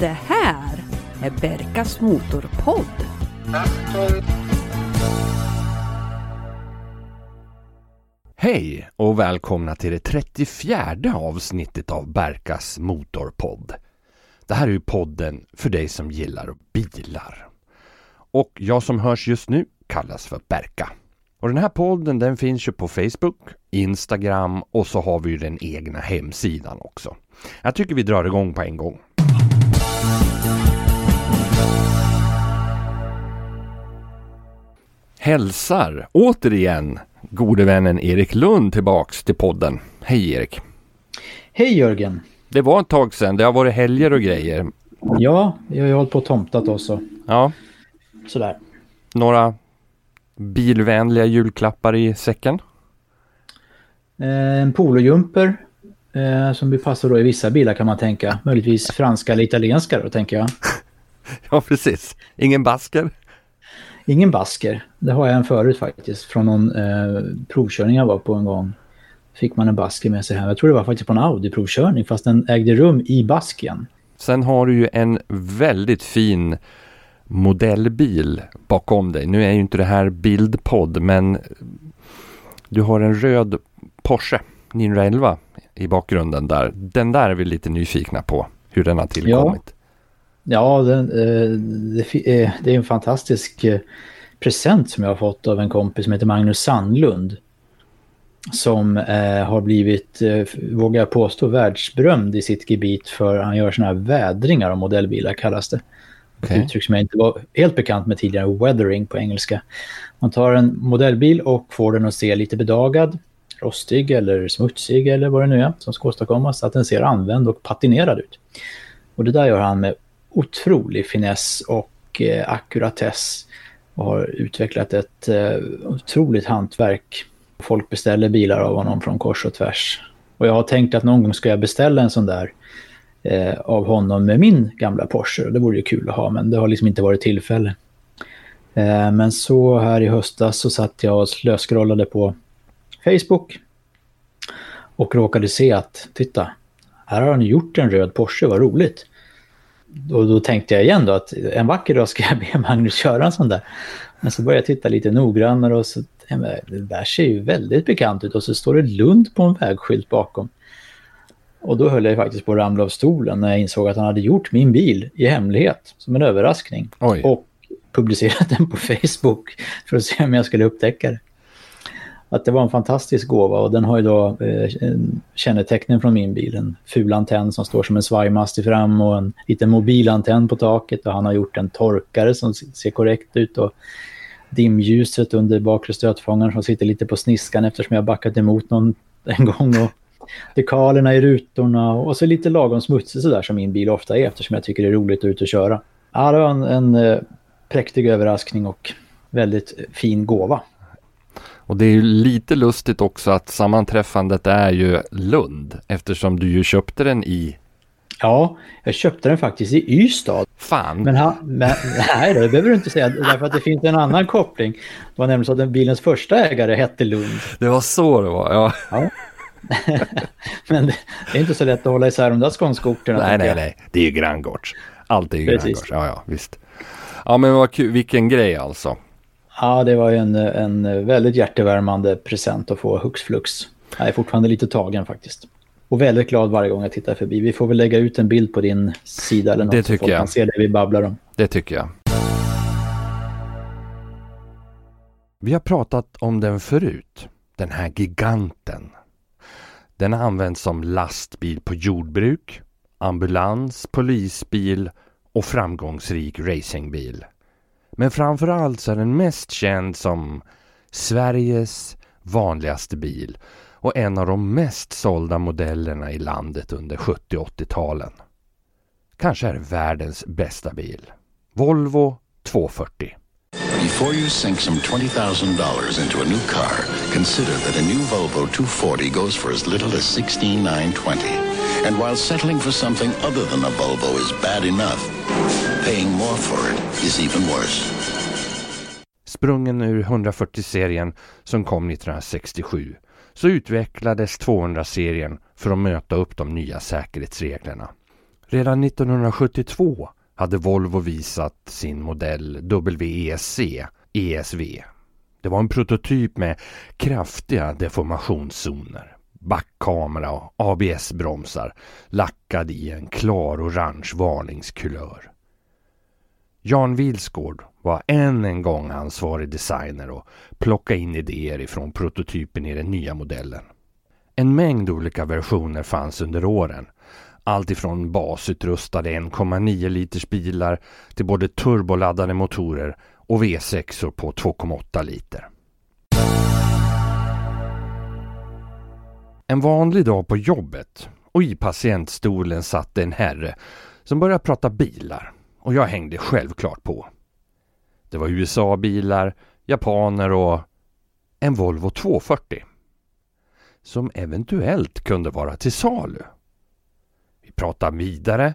Det här är Berkas Motorpodd. Hej och välkomna till det 34 avsnittet av Berkas Motorpodd. Det här är ju podden för dig som gillar bilar. Och jag som hörs just nu kallas för Berka. Och den här podden den finns ju på Facebook, Instagram och så har vi ju den egna hemsidan också. Jag tycker vi drar igång på en gång. Hälsar återigen gode vännen Erik Lund tillbaks till podden. Hej Erik! Hej Jörgen! Det var ett tag sedan, det har varit helger och grejer. Ja, jag har hållit på och tomtat också. Ja. Sådär. Några bilvänliga julklappar i säcken? Eh, en polojumper eh, som passar då i vissa bilar kan man tänka. Möjligtvis franska eller italienska då tänker jag. ja, precis. Ingen basker? Ingen basker. Det har jag en förut faktiskt. Från någon eh, provkörning jag var på en gång. Fick man en basker med sig hem. Jag tror det var faktiskt på en Audi-provkörning fast den ägde rum i basken. Sen har du ju en väldigt fin modellbil bakom dig. Nu är ju inte det här bildpodd men du har en röd Porsche 911 i bakgrunden där. Den där är vi lite nyfikna på hur den har tillkommit. Ja, ja den, eh, det, eh, det är en fantastisk eh, present som jag har fått av en kompis som heter Magnus Sandlund. Som har blivit, vågar jag påstå, världsberömd i sitt gebit för han gör sådana här vädringar av modellbilar kallas det. Okay. Ett uttryck som jag inte var helt bekant med tidigare, weathering på engelska. Man tar en modellbil och får den att se lite bedagad, rostig eller smutsig eller vad det nu är som ska åstadkommas, att den ser använd och patinerad ut. Och det där gör han med otrolig finess och eh, ackuratess och har utvecklat ett eh, otroligt hantverk. Folk beställer bilar av honom från kors och tvärs. Och jag har tänkt att någon gång ska jag beställa en sån där eh, av honom med min gamla Porsche. Det vore ju kul att ha, men det har liksom inte varit tillfälle. Eh, men så här i höstas så satt jag och slöskrollade på Facebook och råkade se att, titta, här har han gjort en röd Porsche, vad roligt. Och då tänkte jag igen då att en vacker dag ska jag be Magnus köra en sån där. Men så började jag titta lite noggrannare och så, det där ser ju väldigt bekant ut och så står det Lund på en vägskylt bakom. Och då höll jag faktiskt på att ramla av stolen när jag insåg att han hade gjort min bil i hemlighet som en överraskning. Oj. Och publicerat den på Facebook för att se om jag skulle upptäcka det. Att det var en fantastisk gåva och den har ju då eh, kännetecknen från min bil. En ful antenn som står som en svajmast i fram och en liten mobilantenn på taket och han har gjort en torkare som ser korrekt ut och dimljuset under bakre stötfångaren som sitter lite på sniskan eftersom jag backat emot någon en gång och dekalerna i rutorna och så lite lagom smutsig sådär som min bil ofta är eftersom jag tycker det är roligt att ut och köra. Ja, det var en, en eh, präktig överraskning och väldigt fin gåva. Och det är ju lite lustigt också att sammanträffandet är ju Lund eftersom du ju köpte den i Ja, jag köpte den faktiskt i Ystad. Fan! Men, han, men nej, det behöver du inte säga, därför att det finns en annan koppling. Det var nämligen så att den bilens första ägare hette Lund. Det var så det var, ja. ja. Men det, är inte så lätt att hålla isär de där skånska orterna. Nej, nej, nej. Det är ju granngårds. Allt är ju granngårds. Ja, ja, visst. Ja, men vad kul. Vilken grej alltså. Ja, det var ju en, en väldigt hjärtevärmande present att få hux flux. Jag är fortfarande lite tagen faktiskt. Och väldigt glad varje gång jag tittar förbi. Vi får väl lägga ut en bild på din sida eller något. Det tycker så folk jag. kan se det vi babblar om. Det tycker jag. Vi har pratat om den förut. Den här giganten den används som lastbil på jordbruk, ambulans, polisbil och framgångsrik racingbil. Men framförallt så är den mest känd som Sveriges vanligaste bil och en av de mest sålda modellerna i landet under 70 80-talen. Kanske är det världens bästa bil. Volvo 240. Before you sink some $20,000 into a new car, consider that a new Volvo 240 goes for as little as $16,920. And while settling for something other than a Volvo is bad enough, paying more for it is even worse. Sprungen ur 140-serien som kom 1967 så utvecklades 200-serien för att möta upp de nya säkerhetsreglerna. Redan 1972 hade Volvo visat sin modell WEC ESV. Det var en prototyp med kraftiga deformationszoner, backkamera och ABS-bromsar lackad i en klar orange varningskulör. Jan Vilsgård var än en gång ansvarig designer och plockade in idéer ifrån prototypen i den nya modellen. En mängd olika versioner fanns under åren. Allt ifrån basutrustade 1,9 liters bilar till både turboladdade motorer och V6 på 2,8 liter. En vanlig dag på jobbet och i patientstolen satt en herre som började prata bilar och jag hängde självklart på. Det var USA-bilar, japaner och en Volvo 240 som eventuellt kunde vara till salu. Vi pratade vidare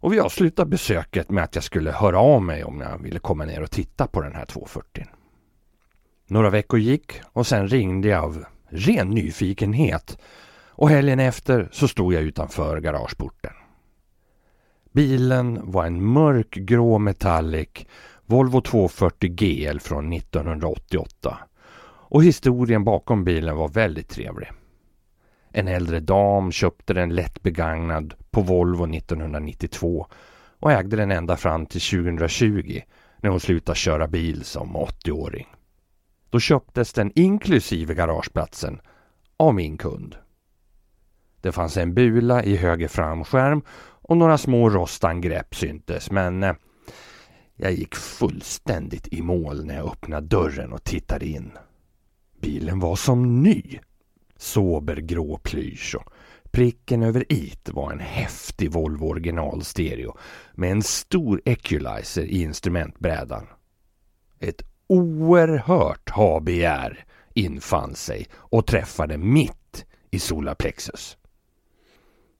och vi avslutade besöket med att jag skulle höra av mig om jag ville komma ner och titta på den här 240. Några veckor gick och sen ringde jag av ren nyfikenhet och helgen efter så stod jag utanför garageporten. Bilen var en mörkgrå metallic Volvo 240 GL från 1988 och historien bakom bilen var väldigt trevlig. En äldre dam köpte den lätt begagnad på Volvo 1992 och ägde den ända fram till 2020 när hon slutade köra bil som 80-åring. Då köptes den inklusive garageplatsen av min kund. Det fanns en bula i höger framskärm och några små rostangrepp syntes men eh, jag gick fullständigt i mål när jag öppnade dörren och tittade in. Bilen var som ny. Sober grå plysch och pricken över it var en häftig Volvo original stereo med en stor equalizer i instrumentbrädan. Ett oerhört HBR infann sig och träffade mitt i solarplexus.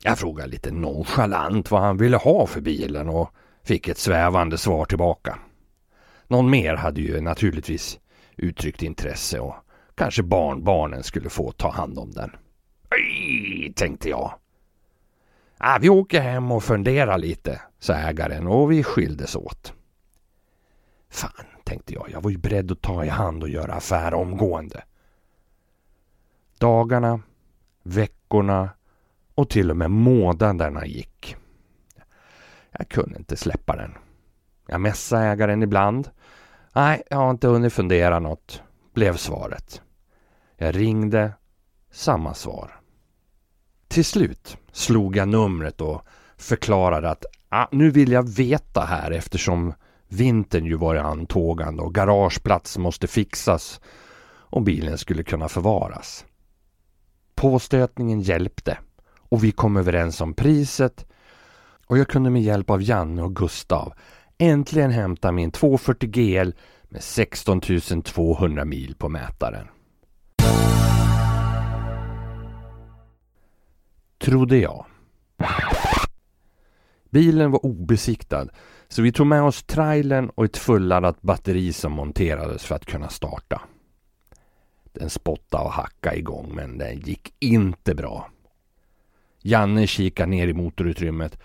Jag frågade lite nonchalant vad han ville ha för bilen och fick ett svävande svar tillbaka. Någon mer hade ju naturligtvis uttryckt intresse och kanske barnbarnen skulle få ta hand om den. Oj, tänkte jag. Ah, vi åker hem och funderar lite, sa ägaren och vi skildes åt. Fan, tänkte jag. Jag var ju beredd att ta i hand och göra affär omgående. Dagarna, veckorna och till och med månaderna gick. Jag kunde inte släppa den. Jag mässade ägaren ibland. Nej, jag har inte hunnit fundera något, blev svaret. Jag ringde, samma svar. Till slut slog jag numret och förklarade att ah, nu vill jag veta här eftersom vintern ju var i antågande och garageplats måste fixas om bilen skulle kunna förvaras. Påstötningen hjälpte och vi kom överens om priset och jag kunde med hjälp av Janne och Gustav äntligen hämta min 240 GL med 16 200 mil på mätaren. Trodde jag. Bilen var obesiktad så vi tog med oss trailern och ett fulladdat batteri som monterades för att kunna starta. Den spottade och hackade igång men den gick inte bra. Janne kikade ner i motorutrymmet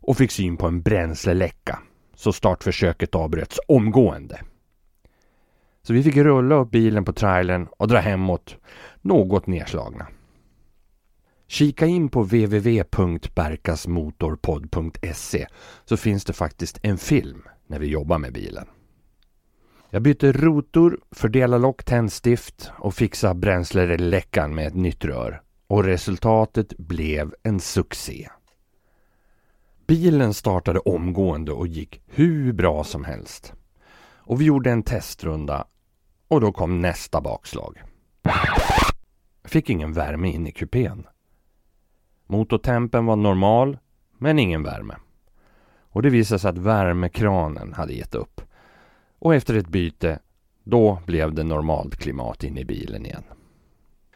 och fick syn på en bränsleläcka så startförsöket avbröts omgående. Så vi fick rulla upp bilen på trailern och dra hemåt något nedslagna. Kika in på www.berkasmotorpodd.se så finns det faktiskt en film när vi jobbar med bilen. Jag bytte rotor, fördelade lock, tändstift och fixade bränsleläckan med ett nytt rör. Och resultatet blev en succé. Bilen startade omgående och gick hur bra som helst. Och vi gjorde en testrunda och då kom nästa bakslag. Fick ingen värme in i kupén. Motortempen var normal, men ingen värme. Och det visade sig att värmekranen hade gett upp. Och efter ett byte, då blev det normalt klimat inne i bilen igen.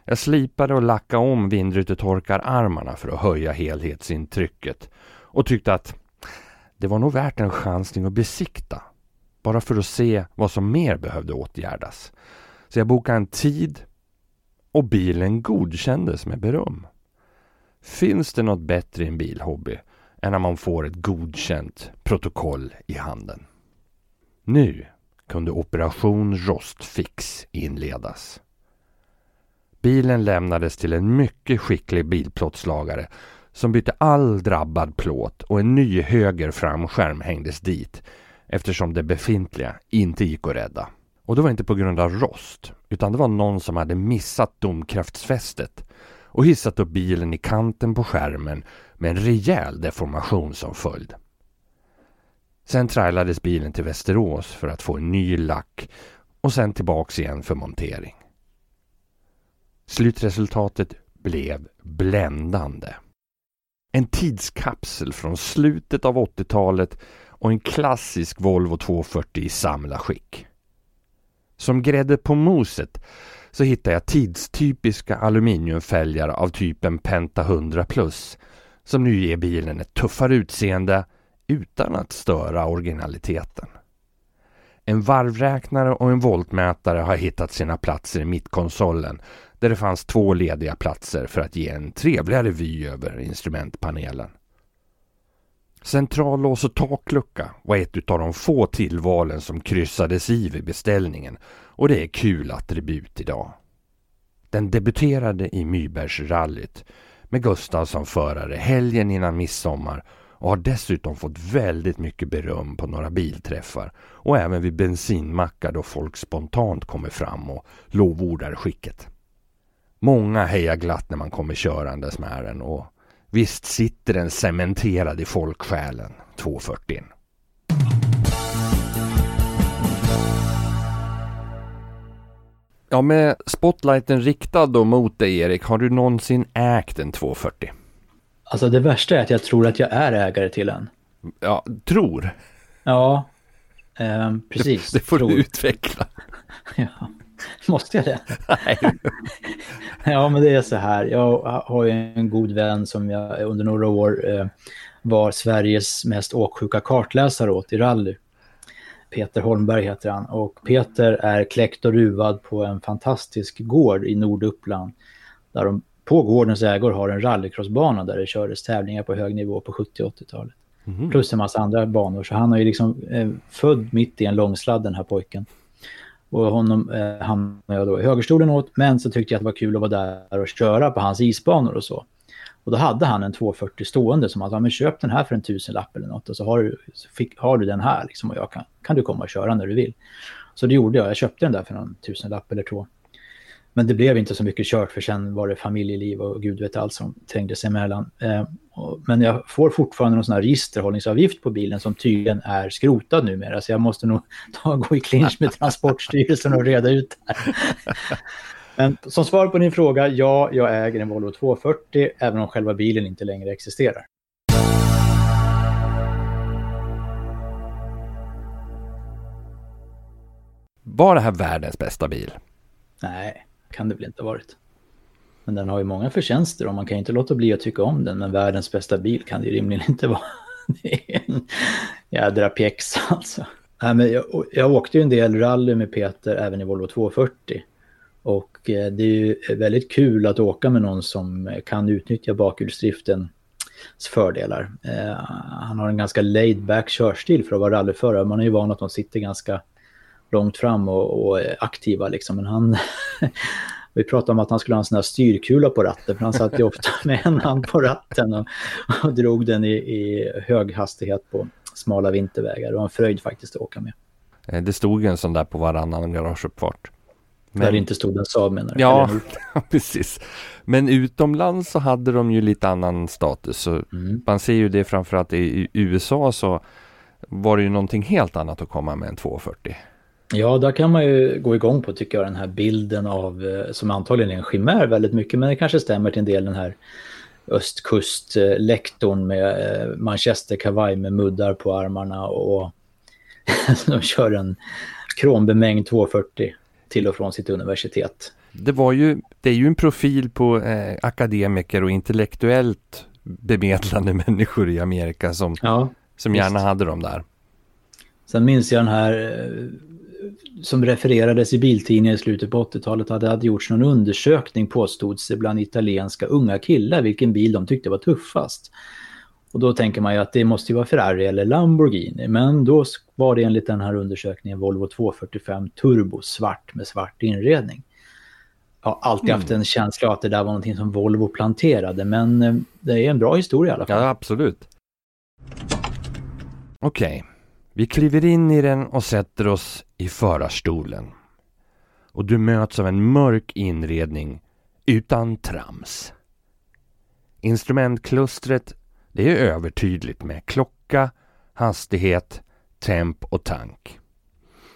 Jag slipade och lackade om vindrutetorkararmarna för att höja helhetsintrycket och tyckte att det var nog värt en chansning att besikta. Bara för att se vad som mer behövde åtgärdas. Så jag bokade en tid och bilen godkändes med beröm. Finns det något bättre i en bilhobby än när man får ett godkänt protokoll i handen. Nu kunde Operation Rostfix inledas. Bilen lämnades till en mycket skicklig bilplåtslagare som bytte all drabbad plåt och en ny höger framskärm hängdes dit eftersom det befintliga inte gick att rädda. Och det var inte på grund av rost utan det var någon som hade missat domkraftsfästet och hissat upp bilen i kanten på skärmen med en rejäl deformation som följd. Sen trailades bilen till Västerås för att få en ny lack och sen tillbaks igen för montering. Slutresultatet blev bländande. En tidskapsel från slutet av 80-talet och en klassisk Volvo 240 i samlarskick. Som grädde på moset så hittade jag tidstypiska aluminiumfälgar av typen Penta 100 plus som nu ger bilen ett tuffare utseende utan att störa originaliteten. En varvräknare och en voltmätare har hittat sina platser i mittkonsolen där det fanns två lediga platser för att ge en trevligare vy över instrumentpanelen. Centrallås och taklucka var ett av de få tillvalen som kryssades i vid beställningen och det är kul attribut idag. Den debuterade i Mybergsrallyt med Gustav som förare helgen innan midsommar och har dessutom fått väldigt mycket beröm på några bilträffar och även vid bensinmackar då folk spontant kommer fram och lovordar skicket. Många hejar glatt när man kommer körandes med den och visst sitter den cementerad i folksjälen, 240. Ja, med spotlighten riktad då mot dig Erik, har du någonsin ägt en 240? Alltså det värsta är att jag tror att jag är ägare till en. Ja, tror? Ja, eh, precis. Det, det får tror. du utveckla. ja. Måste jag det? Nej. ja, men det är så här. Jag har ju en god vän som jag under några år eh, var Sveriges mest åksjuka kartläsare åt i rally. Peter Holmberg heter han. Och Peter är kläckt och ruvad på en fantastisk gård i Norduppland. Där de på gårdens ägor har en rallycrossbana där det kördes tävlingar på hög nivå på 70 80-talet. Mm. Plus en massa andra banor. Så han är ju liksom eh, född mitt i en långsladd den här pojken. Och honom eh, hamnade jag då i högerstolen åt. Men så tyckte jag att det var kul att vara där och köra på hans isbanor och så. Och då hade han en 240 stående som han sa, men köp den här för en tusenlapp eller något och så har du, så fick, har du den här liksom och jag kan, kan du komma och köra när du vill. Så det gjorde jag, jag köpte den där för någon tusenlapp eller två. Men det blev inte så mycket kört för sen var det familjeliv och gud vet allt som trängde sig emellan. Eh, och, men jag får fortfarande någon sån här registerhållningsavgift på bilen som tydligen är skrotad numera. Så jag måste nog ta, gå i clinch med Transportstyrelsen och reda ut det här. Men som svar på din fråga, ja, jag äger en Volvo 240 även om själva bilen inte längre existerar. Var det här världens bästa bil? Nej, kan det väl inte ha varit. Men den har ju många förtjänster och man kan ju inte låta bli att tycka om den. Men världens bästa bil kan det ju rimligen inte vara. Det är en jädra pjäxa alltså. Nej, men jag, jag åkte ju en del rally med Peter även i Volvo 240. Och eh, det är ju väldigt kul att åka med någon som eh, kan utnyttja bakhjulsdriftens fördelar. Eh, han har en ganska laid back körstil för att vara rallyförare. Man är ju van att de sitter ganska långt fram och, och aktiva liksom. Men han, vi pratade om att han skulle ha en sån här styrkula på ratten, för han satt ju ofta med en hand på ratten och, och drog den i, i, hög hastighet på smala vintervägar. Det var en fröjd faktiskt att åka med. Eh, det stod en sån där på varannan garageuppfart. Men... Där inte stod en Saab menar du? Ja, precis. Men utomlands så hade de ju lite annan status. Så mm. Man ser ju det framförallt i USA så var det ju någonting helt annat att komma med en 240. Ja, där kan man ju gå igång på tycker jag den här bilden av, eh, som antagligen är en chimär väldigt mycket, men det kanske stämmer till en del den här östkustlektorn med eh, manchesterkavaj med muddar på armarna och de kör en krombemängd 240 till och från sitt universitet. Det, var ju, det är ju en profil på eh, akademiker och intellektuellt bemedlande människor i Amerika som, ja, som gärna hade dem där. Sen minns jag den här eh, som refererades i biltidningen i slutet på 80-talet hade, hade gjorts någon undersökning påstods det bland italienska unga killar vilken bil de tyckte var tuffast. Och då tänker man ju att det måste ju vara Ferrari eller Lamborghini. Men då var det enligt den här undersökningen Volvo 245 Turbo svart med svart inredning. Jag har alltid mm. haft en känsla att det där var någonting som Volvo planterade. Men eh, det är en bra historia i alla fall. Ja, absolut. Okej, okay vi kliver in i den och sätter oss i förarstolen. Och du möts av en mörk inredning utan trams. Instrumentklustret det är övertydligt med klocka, hastighet, temp och tank.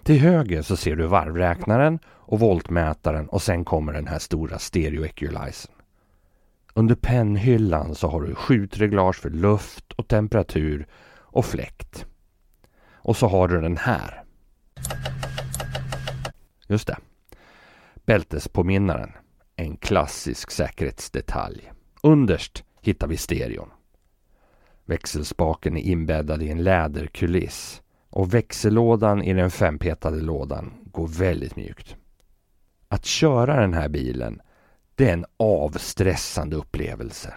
Till höger så ser du varvräknaren och voltmätaren och sen kommer den här stora stereo equalizern. Under pennhyllan så har du skjutreglage för luft och temperatur och fläkt. Och så har du den här. Just det. Bältespåminnaren. En klassisk säkerhetsdetalj. Underst hittar vi stereon. Växelspaken är inbäddad i en läderkuliss och växellådan i den fempetade lådan går väldigt mjukt. Att köra den här bilen, det är en avstressande upplevelse.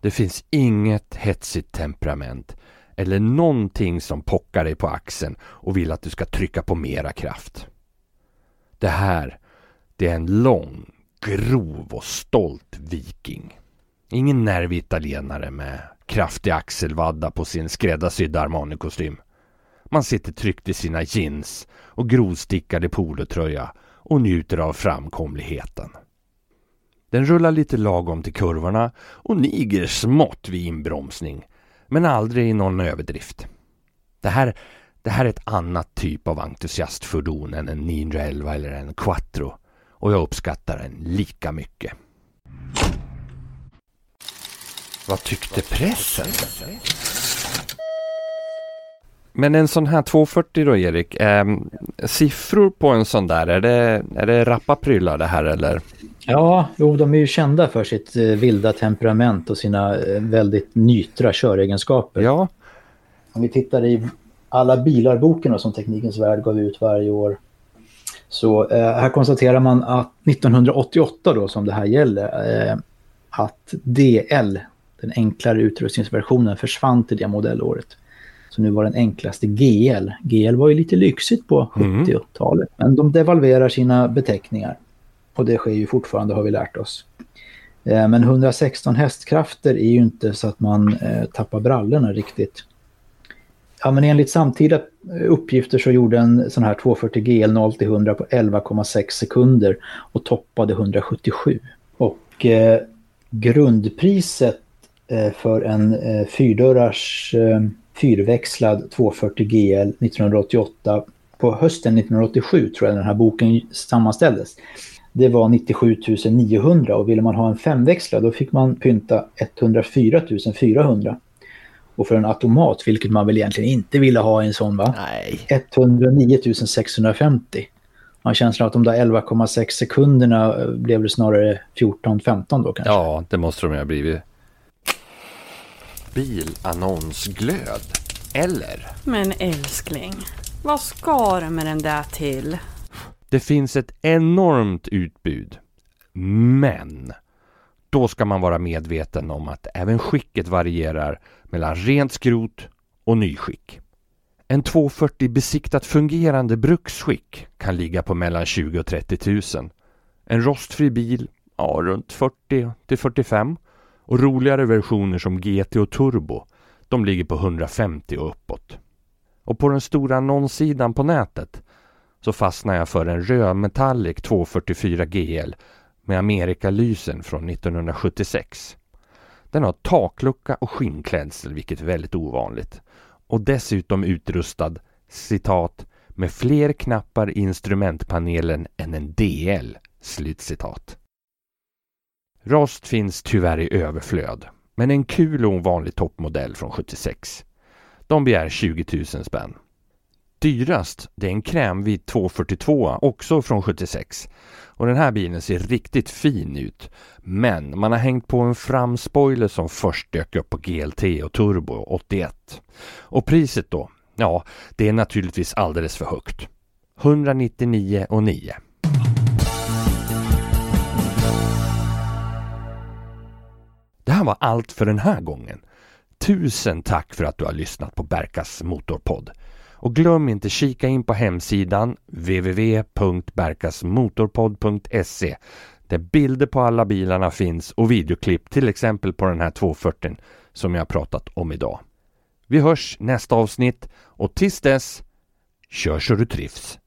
Det finns inget hetsigt temperament eller någonting som pockar dig på axeln och vill att du ska trycka på mera kraft. Det här, det är en lång, grov och stolt viking. Ingen nervig italienare med kraftig axelvadda på sin skräddarsydda Armani-kostym. Man sitter tryggt i sina jeans och grovstickade polotröja och njuter av framkomligheten. Den rullar lite lagom till kurvorna och niger smått vid inbromsning, men aldrig i någon överdrift. Det här, det här är ett annat typ av entusiastfordon än en 911 eller en Quattro och jag uppskattar den lika mycket. Vad tyckte pressen? Men en sån här 240 då Erik, eh, siffror på en sån där, är det, är det rappa prylar det här eller? Ja, jo, de är ju kända för sitt eh, vilda temperament och sina eh, väldigt nytra köregenskaper. Ja. Om vi tittar i alla bilar-boken som Teknikens Värld gav ut varje år. Så eh, här konstaterar man att 1988 då som det här gäller, eh, att DL, den enklare utrustningsversionen, försvann till det modellåret. Så nu var den enklaste GL. GL var ju lite lyxigt på 70-talet. Mm. Men de devalverar sina beteckningar. Och det sker ju fortfarande har vi lärt oss. Eh, men 116 hästkrafter är ju inte så att man eh, tappar brallorna riktigt. Ja, men enligt samtida eh, uppgifter så gjorde en sån här 240 GL 0 till 100 på 11,6 sekunder och toppade 177. Och eh, grundpriset eh, för en eh, fyrdörrars eh, fyrväxlad 240 GL 1988. På hösten 1987 tror jag den här boken sammanställdes. Det var 97 900 och ville man ha en femväxlad då fick man pynta 104 400. Och för en automat, vilket man väl egentligen inte ville ha i en sån va? Nej. 109 650. Man har känslan att de där 11,6 sekunderna eh, blev det snarare 14-15 då kanske. Ja, det måste de ju ha blivit bilannonsglöd. Eller? Men älskling, vad ska du med den där till? Det finns ett enormt utbud. Men då ska man vara medveten om att även skicket varierar mellan rent skrot och nyskick. En 240 besiktat fungerande bruksskick kan ligga på mellan 20 och 30 000. En rostfri bil, ja runt 40 till 45 och roligare versioner som GT och Turbo, de ligger på 150 och uppåt. Och på den stora annonssidan på nätet så fastnar jag för en röd Metallic 244 GL med Amerikalysen från 1976. Den har taklucka och skinnklädsel, vilket är väldigt ovanligt. Och dessutom utrustad, citat, med fler knappar i instrumentpanelen än en DL, slutcitat. Rost finns tyvärr i överflöd, men en kul och ovanlig toppmodell från 76. De begär 20 000 spänn. Dyrast, det är en krämvit 242, också från 76. Och den här bilen ser riktigt fin ut. Men man har hängt på en framspoiler som först dök upp på GLT och Turbo 81. Och priset då? Ja, det är naturligtvis alldeles för högt. 199 och 9. Det här var allt för den här gången. Tusen tack för att du har lyssnat på Berkas Motorpodd. Och glöm inte kika in på hemsidan www.berkasmotorpodd.se där bilder på alla bilarna finns och videoklipp till exempel på den här 240 som jag pratat om idag. Vi hörs nästa avsnitt och tills dess, kör så du trivs!